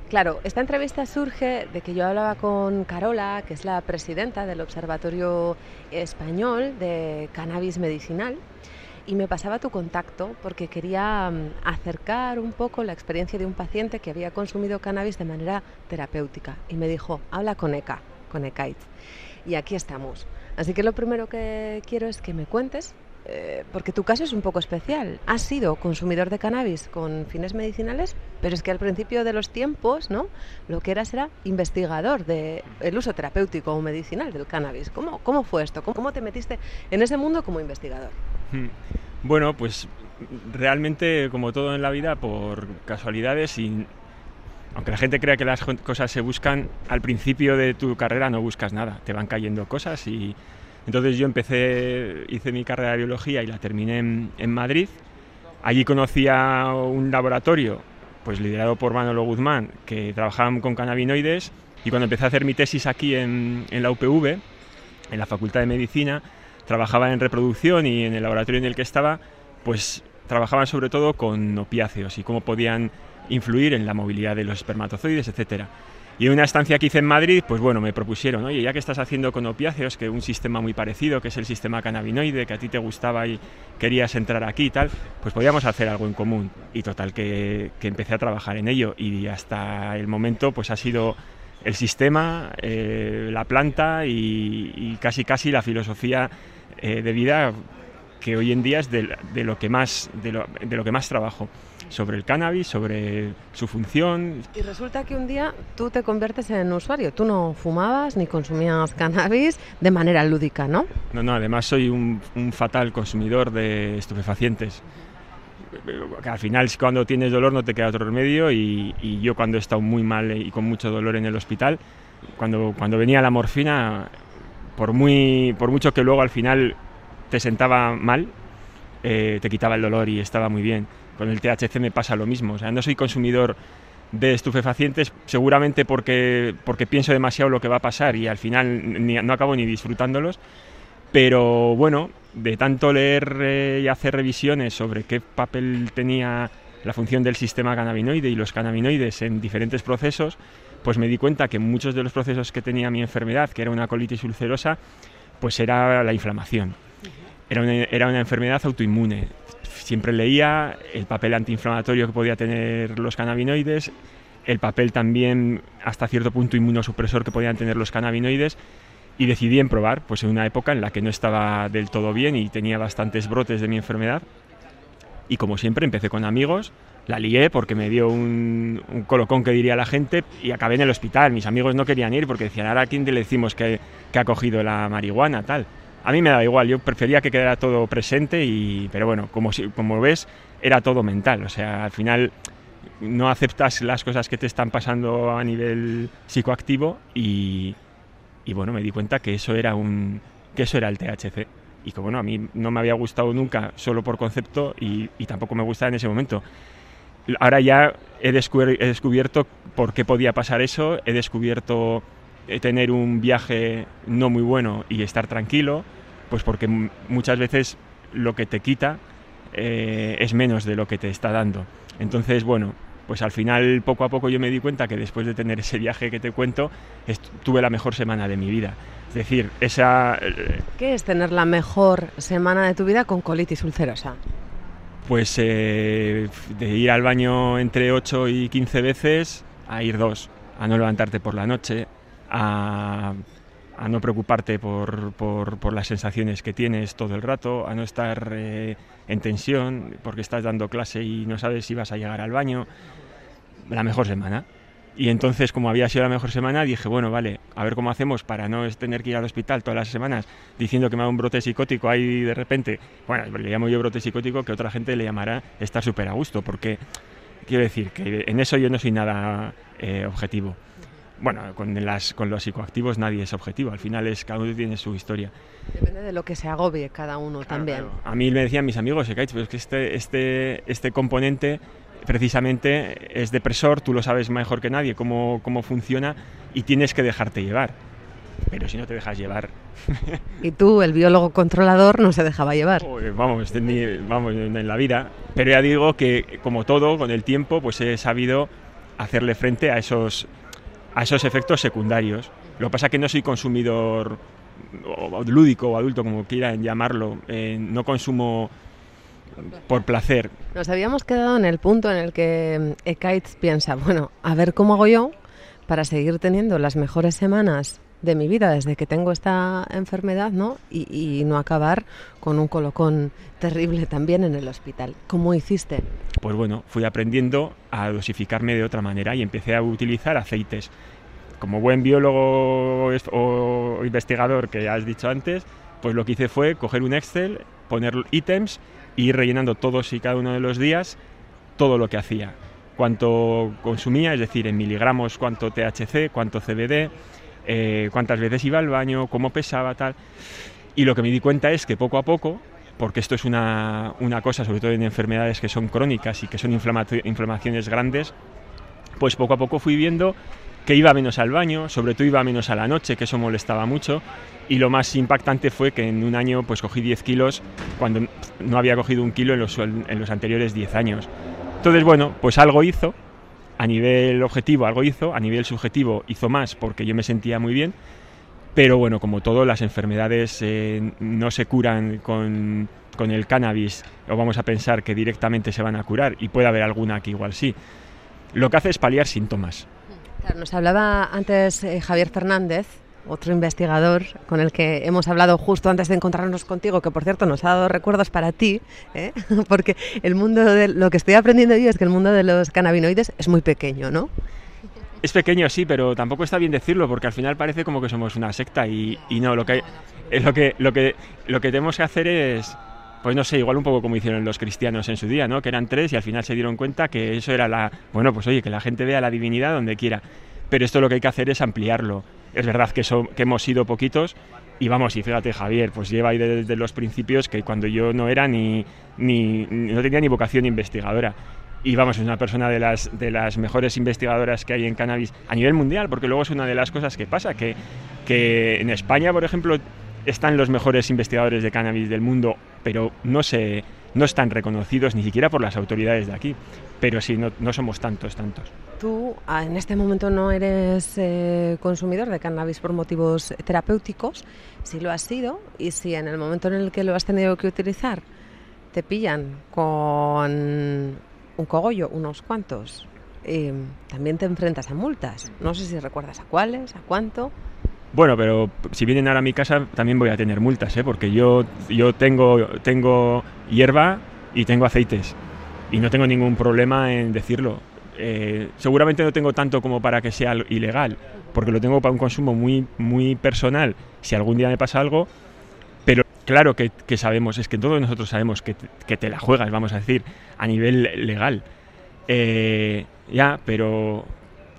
claro, esta entrevista surge de que yo hablaba con Carola, que es la presidenta del Observatorio Español de Cannabis Medicinal y me pasaba tu contacto porque quería mm, acercar un poco la experiencia de un paciente que había consumido cannabis de manera terapéutica y me dijo, habla con Eka, con Ekait. Y aquí estamos. Así que lo primero que quiero es que me cuentes eh, porque tu caso es un poco especial. Has sido consumidor de cannabis con fines medicinales, pero es que al principio de los tiempos, ¿no? Lo que eras era investigador del el uso terapéutico o medicinal del cannabis. ¿Cómo, cómo fue esto? ¿Cómo, te metiste en ese mundo como investigador? Bueno, pues realmente, como todo en la vida, por casualidades y aunque la gente crea que las cosas se buscan, al principio de tu carrera no buscas nada, te van cayendo cosas y entonces yo empecé, hice mi carrera de biología y la terminé en, Madrid. Allí conocí a un laboratorio, pues liderado por Manolo Guzmán, que trabajaban con cannabinoides y cuando empecé a hacer mi tesis aquí en, en la UPV, en la Facultad de Medicina, trabajaba en reproducción y en el laboratorio en el que estaba, pues trabajaban sobre todo con opiáceos y cómo podían influir en la movilidad de los espermatozoides, etcétera. Y en una estancia que hice en Madrid, pues bueno, me propusieron, oye, ya que estás haciendo con opiáceos, que un sistema muy parecido, que es el sistema cannabinoide, que a ti te gustaba y querías entrar aquí y tal, pues podíamos hacer algo en común. Y total, que, empecé a trabajar en ello y hasta el momento pues ha sido el sistema, eh, la planta y, casi casi la filosofía eh, de vida que hoy en día es de, lo que más de lo que más trabajo sobre el cannabis, sobre su función. Y resulta que un día tú te conviertes en usuario. Tú no fumabas ni consumías cannabis de manera lúdica, ¿no? No, no, además soy un, fatal consumidor de estupefacientes. Que al final cuando tienes dolor no te queda otro remedio y, yo cuando he estado muy mal y con mucho dolor en el hospital, cuando, cuando venía la morfina, por, muy, por mucho que luego al final te sentaba mal, eh, te quitaba el dolor y estaba muy bien. Con el THC me pasa lo mismo. O no soy consumidor de estupefacientes seguramente porque, porque pienso demasiado lo que va a pasar y al final no acabo ni disfrutándolos. Pero bueno, de tanto leer eh, y hacer revisiones sobre qué papel tenía la función del sistema cannabinoide y los cannabinoides en diferentes procesos, pues me di cuenta que muchos de los procesos que tenía mi enfermedad, que era una colitis ulcerosa, pues era la inflamación. Era era una enfermedad autoinmune siempre leía el papel antiinflamatorio que podía tener los cannabinoides, el papel también hasta cierto punto inmunosupresor que podían tener los cannabinoides y decidí en probar, pues en una época en la que no estaba del todo bien y tenía bastantes brotes de mi enfermedad. Y como siempre empecé con amigos, la lié porque me dio un, colocón que diría la gente y acabé en el hospital. Mis amigos no querían ir porque decían, ahora a quién le decimos que, que ha cogido la marihuana, tal. A mí me da igual, yo prefería que quedara todo presente, y, pero bueno, como, como ves, era todo mental. O sea, al final no aceptas las cosas que te están pasando a nivel psicoactivo y, y bueno, me di cuenta que eso era un que eso era el THC y que bueno, a mí no me había gustado nunca solo por concepto y, y tampoco me gustaba en ese momento. Ahora ya he, descubierto por qué podía pasar eso, he descubierto eh, tener un viaje no muy bueno y estar tranquilo, pues porque muchas veces lo que te quita eh, es menos de lo que te está dando. Entonces, bueno, pues al final poco a poco yo me di cuenta que después de tener ese viaje que te cuento, tuve la mejor semana de mi vida. Es decir, esa... Eh, ¿Qué es tener la mejor semana de tu vida con colitis ulcerosa? Pues eh, de ir al baño entre 8 y 15 veces a ir dos, a no levantarte por la noche, a, no preocuparte por, las sensaciones que tienes todo el rato, a no estar eh, en tensión porque estás dando clase y no sabes si vas a llegar al baño. La mejor semana. Y entonces, como había sido la mejor semana, dije, bueno, vale, a ver cómo hacemos para no tener que ir al hospital todas las semanas diciendo que me da un brote psicótico ahí de repente. Bueno, le llamo yo brote psicótico, que otra gente le llamará estar súper a gusto, porque quiero decir que en eso yo no soy nada eh, objetivo. Bueno, con, las, con los psicoactivos nadie es objetivo, al final es cada uno tiene su historia. Depende de lo que se agobie cada uno también. A mí me decían mis amigos, pero es que este, este, este componente precisamente es depresor, tú lo sabes mejor que nadie cómo, cómo funciona y tienes que dejarte llevar. Pero si no te dejas llevar. y tú, el biólogo controlador, no se dejaba llevar. vamos, vamos, en la vida. Pero ya digo que, como todo, con el tiempo, pues he sabido hacerle frente a esos, a esos efectos secundarios. Lo que pasa es que no soy consumidor lúdico o adulto, como quieran llamarlo. Eh, no consumo por placer. Nos habíamos quedado en el punto en el que mm, Ekaitz piensa, bueno, a ver cómo hago yo para seguir teniendo las mejores semanas de mi vida desde que tengo esta enfermedad, ¿no? Y, no acabar con un colocón terrible también en el hospital. ¿Cómo hiciste? Pues bueno, fui aprendiendo a dosificarme de otra manera y empecé a utilizar aceites. Como buen biólogo o investigador que has dicho antes, pues lo que hice fue coger un Excel, poner ítems y rellenando todos y cada uno de los días todo lo que hacía. Cuánto consumía, es decir, en miligramos, cuánto THC, cuánto CBD, eh, cuántas veces iba al baño, cómo pesaba, tal. Y lo que me di cuenta es que poco a poco, porque esto es una, una cosa, sobre todo en enfermedades que son crónicas y que son inflamaciones grandes, pues poco a poco fui viendo que iba menos al baño, sobre todo iba menos a la noche, que eso molestaba mucho, y lo más impactante fue que en un año pues cogí 10 kilos cuando no había cogido un kilo en los, anteriores 10 años. Entonces, bueno, pues algo hizo, a nivel objetivo algo hizo, a nivel subjetivo hizo más porque yo me sentía muy bien, pero bueno, como todo, las enfermedades eh, no se curan con, con el cannabis, o vamos a pensar que directamente se van a curar, y puede haber alguna que igual sí. Lo que hace es paliar síntomas nos hablaba antes eh, Javier Fernández, otro investigador con el que hemos hablado justo antes de encontrarnos contigo, que por cierto nos ha dado recuerdos para ti, ¿eh? porque el mundo de lo que estoy aprendiendo yo es que el mundo de los cannabinoides es muy pequeño, ¿no? Es pequeño, sí, pero tampoco está bien decirlo, porque al final parece como que somos una secta y, no, lo que, lo, que, lo, que, lo que tenemos que hacer es pues no sé, igual un poco como hicieron los cristianos en su día, ¿no? Que eran tres y al final se dieron cuenta que eso era la, bueno, pues oye, que la gente vea la divinidad donde quiera. Pero esto lo que hay que hacer es ampliarlo. Es verdad que, que hemos sido poquitos y vamos, y fíjate Javier, pues lleva ahí desde los principios que cuando yo no era ni, ni, no tenía ni vocación investigadora. Y vamos, es una persona de las, de las mejores investigadoras que hay en cannabis a nivel mundial, porque luego es una de las cosas que pasa, que, que en España, por ejemplo, están los mejores investigadores de cannabis del mundo, pero no, se, no están reconocidos ni siquiera por las autoridades de aquí. Pero sí, no, somos tantos, tantos. Tú ah, en este momento no eres eh, consumidor de cannabis por motivos terapéuticos, si lo has sido y si en el momento en el que lo has tenido que utilizar te pillan con un cogollo, unos cuantos, eh, también te enfrentas a multas. No sé si recuerdas a cuáles, a cuánto. Bueno, pero si vienen ahora a mi casa también voy a tener multas, ¿eh? porque yo, yo tengo, tengo hierba y tengo aceites y no tengo ningún problema en decirlo. Eh, seguramente no tengo tanto como para que sea ilegal, porque lo tengo para un consumo muy, muy personal, si algún día me pasa algo, pero claro que, sabemos, es que todos nosotros sabemos que te, la juegas, vamos a decir, a nivel legal. Eh, ya, pero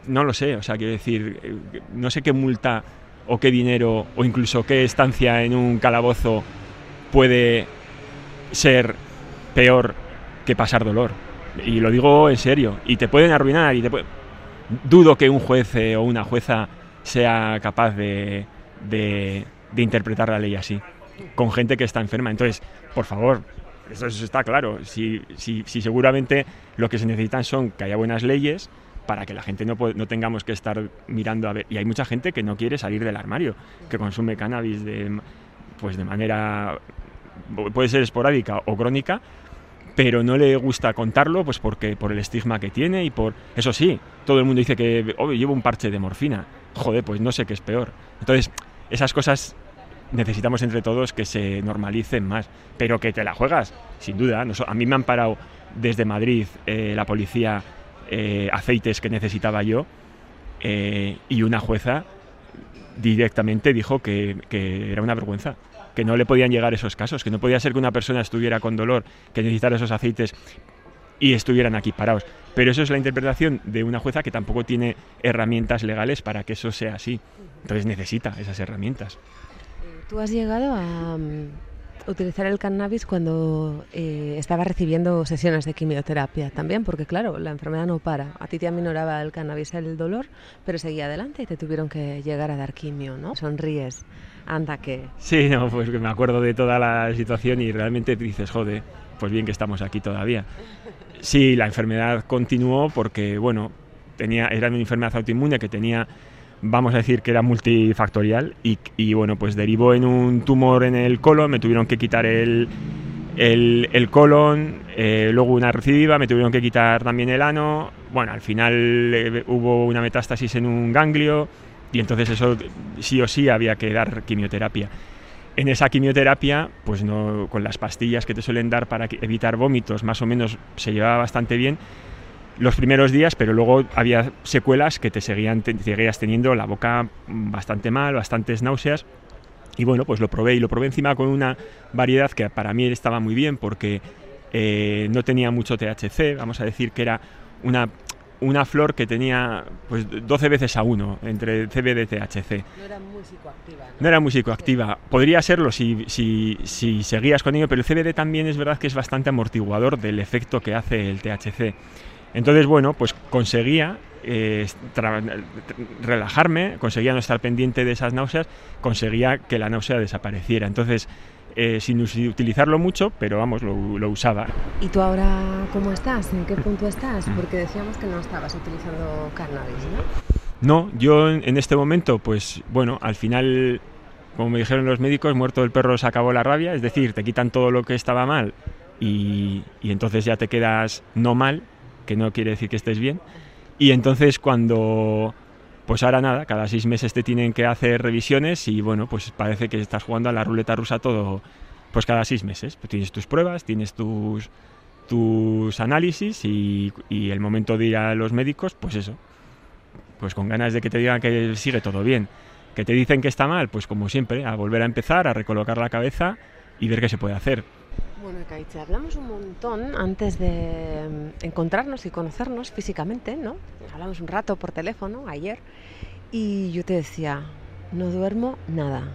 no lo sé, o sea, quiero decir, eh, no sé qué multa o qué dinero o incluso qué estancia en un calabozo puede ser peor que pasar dolor. Y lo digo en serio. Y te pueden arruinar. Y te Dudo que un juez eh, o una jueza sea capaz de, interpretar la ley así, con gente que está enferma. Entonces, por favor, eso, está claro. Si, si, si, seguramente lo que se necesitan son que haya buenas leyes para que la gente no, no tengamos que estar mirando a ver. Y hay mucha gente que no quiere salir del armario, que consume cannabis de, pues de manera, puede ser esporádica o crónica, pero no le gusta contarlo pues porque por el estigma que tiene y por eso sí todo el mundo dice que llevo un parche de morfina joder pues no sé qué es peor entonces esas cosas necesitamos entre todos que se normalicen más pero que te la juegas sin duda a mí me han parado desde Madrid eh, la policía eh, aceites que necesitaba yo eh, y una jueza directamente dijo que era una vergüenza que no le podían llegar esos casos, que no podía ser que una persona estuviera con dolor, que necesitara esos aceites y estuvieran aquí parados. Pero eso es la interpretación de una jueza que tampoco tiene herramientas legales para que eso sea así. Entonces necesita esas herramientas. ¿Tú has llegado a utilizar el cannabis cuando eh, estaba recibiendo sesiones de quimioterapia también? Porque claro, la enfermedad no para. A ti te aminoraba el cannabis el dolor, pero seguía adelante y te tuvieron que llegar a dar quimio, ¿no? Sonríes. Anda que... Sí, no, pues me acuerdo de toda la situación y realmente dices, joder, pues bien que estamos aquí todavía. Sí, la enfermedad continuó porque, bueno, tenía, era una enfermedad autoinmune que tenía, vamos a decir que era multifactorial y, bueno, pues derivó en un tumor en el colon, me tuvieron que quitar el, el, colon, eh, luego una recidiva, me tuvieron que quitar también el ano, bueno, al final eh, hubo una metástasis en un ganglio, y entonces eso sí o sí había que dar quimioterapia. En esa quimioterapia, pues no, con las pastillas que te suelen dar para evitar vómitos, más o menos se llevaba bastante bien los primeros días, pero luego había secuelas que te seguían seguías teniendo la boca bastante mal, bastantes náuseas. Y bueno, pues lo probé y lo probé encima con una variedad que para mí estaba muy bien porque eh, no tenía mucho THC, vamos a decir que era una una flor que tenía pues 12 veces a 1 entre CBD y THC. No era muy psicoactiva. No, era muy psicoactiva. Podría serlo si, si, si, seguías con ello, pero el CBD también es verdad que es bastante amortiguador del efecto que hace el THC. Entonces, bueno, pues conseguía eh, relajarme, conseguía no estar pendiente de esas náuseas, conseguía que la náusea desapareciera. Entonces, eh, sin utilizarlo mucho, pero vamos, lo, usaba. ¿Y tú ahora cómo estás? ¿En qué punto estás? Mm. Porque decíamos que no estabas utilizando cannabis, ¿no? No, yo en este momento, pues bueno, al final, como me dijeron los médicos, muerto el perro se acabó la rabia, es decir, te quitan todo lo que estaba mal y, y entonces ya te quedas no mal, que no quiere decir que estés bien. Y entonces cuando pues ahora nada, cada seis meses te tienen que hacer revisiones y bueno, pues parece que estás jugando a la ruleta rusa todo, pues cada seis meses. Pues tienes tus pruebas, tienes tus, tus análisis y, el momento de ir a los médicos, pues eso, pues con ganas de que te digan que sigue todo bien. Que te dicen que está mal, pues como siempre, a volver a empezar, a recolocar la cabeza y ver qué se puede hacer. Bueno, Caiche, hablamos un montón antes de mm, encontrarnos y conocernos físicamente, ¿no? Hablamos un rato por teléfono ayer y yo te decía, no duermo nada.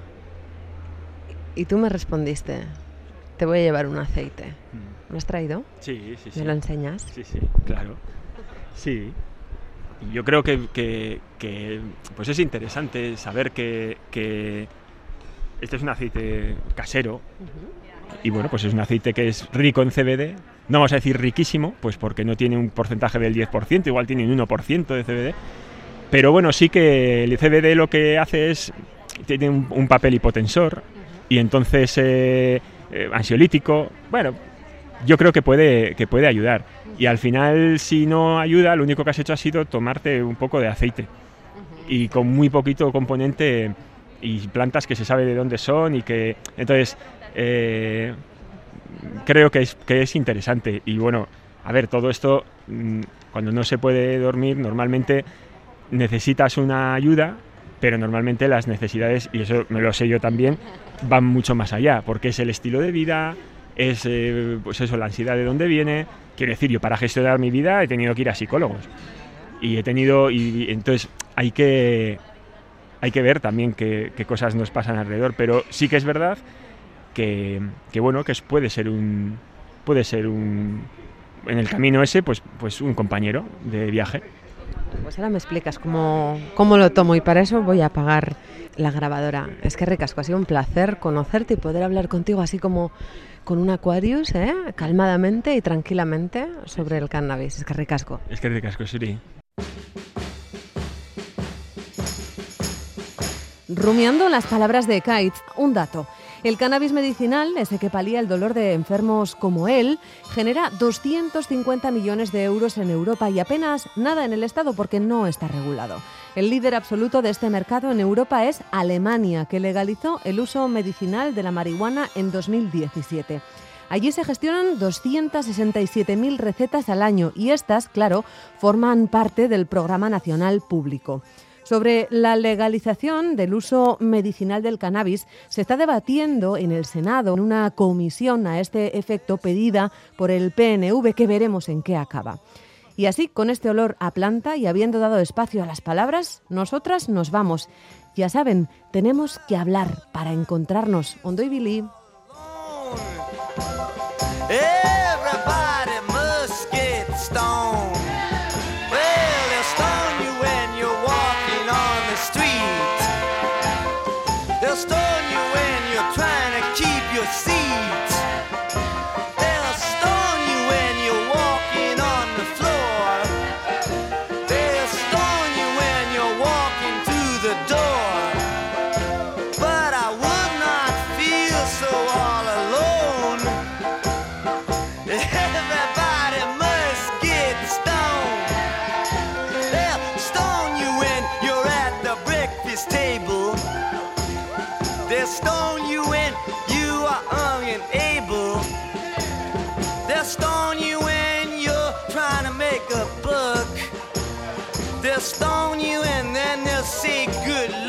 Y tú me respondiste, te voy a llevar un aceite. Mm. ¿Lo has traído? Sí, sí, sí. ¿Me lo enseñas? Sí, sí, claro. Sí. yo creo que, pues es interesante saber que, que, este es un aceite casero y bueno, pues es un aceite que es rico en CBD. No vamos a decir riquísimo, pues porque no tiene un porcentaje del 10%, igual tiene un 1% de CBD. Pero bueno, sí que el CBD lo que hace es, tiene un, papel hipotensor y entonces eh, eh, ansiolítico. Bueno, yo creo que puede, que puede ayudar. Y al final, si no ayuda, lo único que has hecho ha sido tomarte un poco de aceite. Y con muy poquito componente y plantas que se sabe de dónde son y que... Entonces, eh, creo que es, que es interesante. Y bueno, a ver, todo esto, mm, cuando no se puede dormir, normalmente necesitas una ayuda, pero normalmente las necesidades, y eso me lo sé yo también, van mucho más allá, porque es el estilo de vida, es eh, pues eso, la ansiedad de dónde viene. Quiero decir, yo para gestionar mi vida he tenido que ir a psicólogos. Y he tenido, y, entonces hay que, hay que ver también qué, qué cosas nos pasan alrededor, pero sí que es verdad que, bueno, que puede ser un puede ser un en el camino ese, pues, pues un compañero de viaje. Pues ahora me explicas cómo, cómo lo tomo y para eso voy a apagar la grabadora. Es que ricasco, ha sido un placer conocerte y poder hablar contigo así como con un Aquarius, ¿eh? calmadamente y tranquilamente sobre el cannabis. Es que ricasco. Es que ricasco, Siri. Rumiando las palabras de Kite, un dato. El cannabis medicinal, ese que palía el dolor de enfermos como él, genera 250 millones de euros en Europa y apenas nada en el Estado porque no está regulado. El líder absoluto de este mercado en Europa es Alemania, que legalizó el uso medicinal de la marihuana en 2017. Allí se gestionan 267.000 recetas al año y estas, claro, forman parte del Programa Nacional Público. Sobre la legalización del uso medicinal del cannabis se está debatiendo en el Senado en una comisión a este efecto pedida por el PNV que veremos en qué acaba. Y así, con este olor a planta y habiendo dado espacio a las palabras, nosotras nos vamos. Ya saben, tenemos que hablar para encontrarnos. Ondo y Billy. stop. say good